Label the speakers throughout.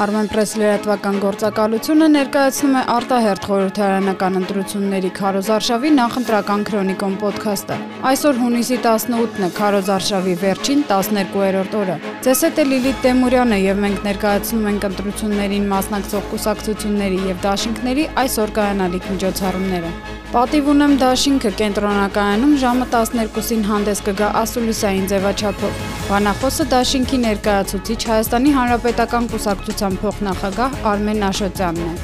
Speaker 1: Armenpress լրատվական գործակալությունը ներկայացնում է արտահերթ խորհրդարանական ընտրությունների Քարոզարշավի նախընտրական քրոնիկոն ոդքասթը։ Այսօր հունիսի 18-ն է Քարոզարշավի վերջին 12-րդ օրը։ Ձեզ հետ է Լիլիթ Տեմուրյանը եւ մենք ներկայացնում ենք ընտրություններին մասնակցող կուսակցությունների եւ դաշինքների այսօր կայանալիք միջոցառումները։ Պատիվ ունեմ դաշինքը կենտրոնակայանում ժամը 12-ին հանդես կգա ասուլիսային ձևաչափով։ Բանախոսը դաշինքի ներկայացուցիչ Հայաստանի Հանրապետական կուսակցության փոխնախագահ Արմեն Աշոտյանն է։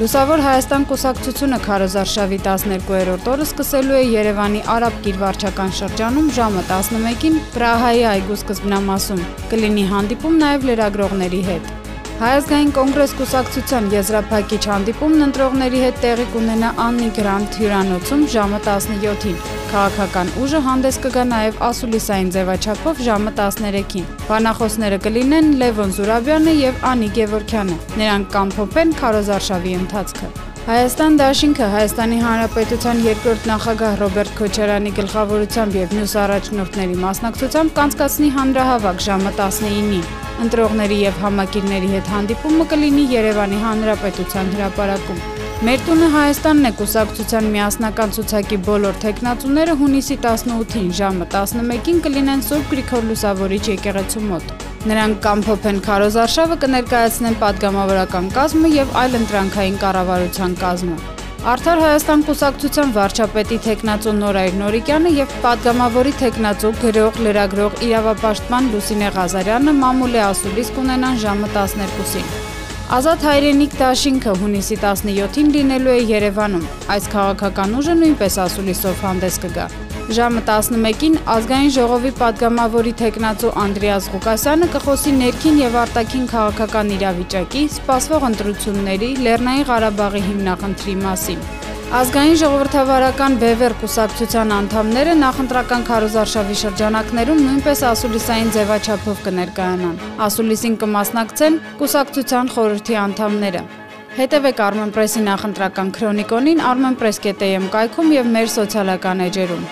Speaker 1: Լուսավոր Հայաստան կուսակցությունը Քարոզարշավի 12-րդ օրը սկսելու է Երևանի Արաբ Կիր վարչական շրջանում ժամը 11-ին Պրահայի այգու սկզբնամասում։ Կլինի հանդիպում նաև լրագրողների հետ։ Հայազգային կոնգրես կուսակցության եզրափակիչ հանդիպումն ընտրողների հետ տեղի կունենա Աննի Գրանտ հյուրանոցում ժամը 17-ին։ Քաղաքական ուժը հանդես կգա նաև ասուլիսային ձևաչափով ժամը 13-ին։ Բանախոսները կլինեն Լևոն Զուրաբյանը եւ Անի Գևորքյանը։ Նրանք կամփոփեն Քարոզարշավի ընթացքը։ Հայաստան դաշինքը Հայաստանի Հանրապետության երկրորդ նախագահ Ռոբերտ Քոչարյանի գլխավորությամբ եւ մյուս առաջնորդների մասնակցությամբ կանցկացնի հանրահավաք ժամը 19-ին։ Ընտրողների եւ համակիրների հետ հանդիպումը կլինի Երևանի Հանրապետության հրապարակում։ Մեր տունը Հայաստանն է կուսակցության միասնական ցուցակի բոլոր տեխնացուները հունիսի 18-ին ժամը 11-ին կլինեն Սուրբ Գրիգոր Լուսավորիչ եկեղեցու մոտ։ Նրանք կամ փոփեն քարոզարշավը կներկայացնեն падգամավորական կազմը եւ այլ ընտրանքային կառավարության կազմը։ Արդար Հայաստան կուսակցության վարչապետի թեկնածու Նորայր Նորիկյանը եւ падգամավորի թեկնածու գրող լրագրող իրավապաշտպան Լուսինե Ղազարյանը մամուլի ասուլիս կունենան ժամը 12-ին։ Ազատ հայրենիք դաշինքը հունիսի 17-ին լինելու է Երևանում։ Այս քաղաքական ուժը նույնպես ասուլիսով հանդես կգա։ Ժամը 11-ին ազգային ժողովի падգամավորի թեկնածու Անդրեաս Ղուկասյանը կխոսի ներքին եւ արտաքին քաղաքական իրավիճակի, սպասվող ընտրությունների, Լեռնային Ղարաբաղի հիմնախնդրի մասին։ Ազգային ժողովրդավարական Բևեր կուսակցության անդամները նախընտրական քարոզարշավի շրջանակներում նույնպես ասուլիսային ձևաչափով կներկայանան։ Ասուլիսին կմասնակցեն կուսակցության խորհրդի անդամները։ Հետևեք Armenpress-ի նախընտրական քրոնիկոնին armenpress.am կայքում եւ մեր սոցիալական էջերում։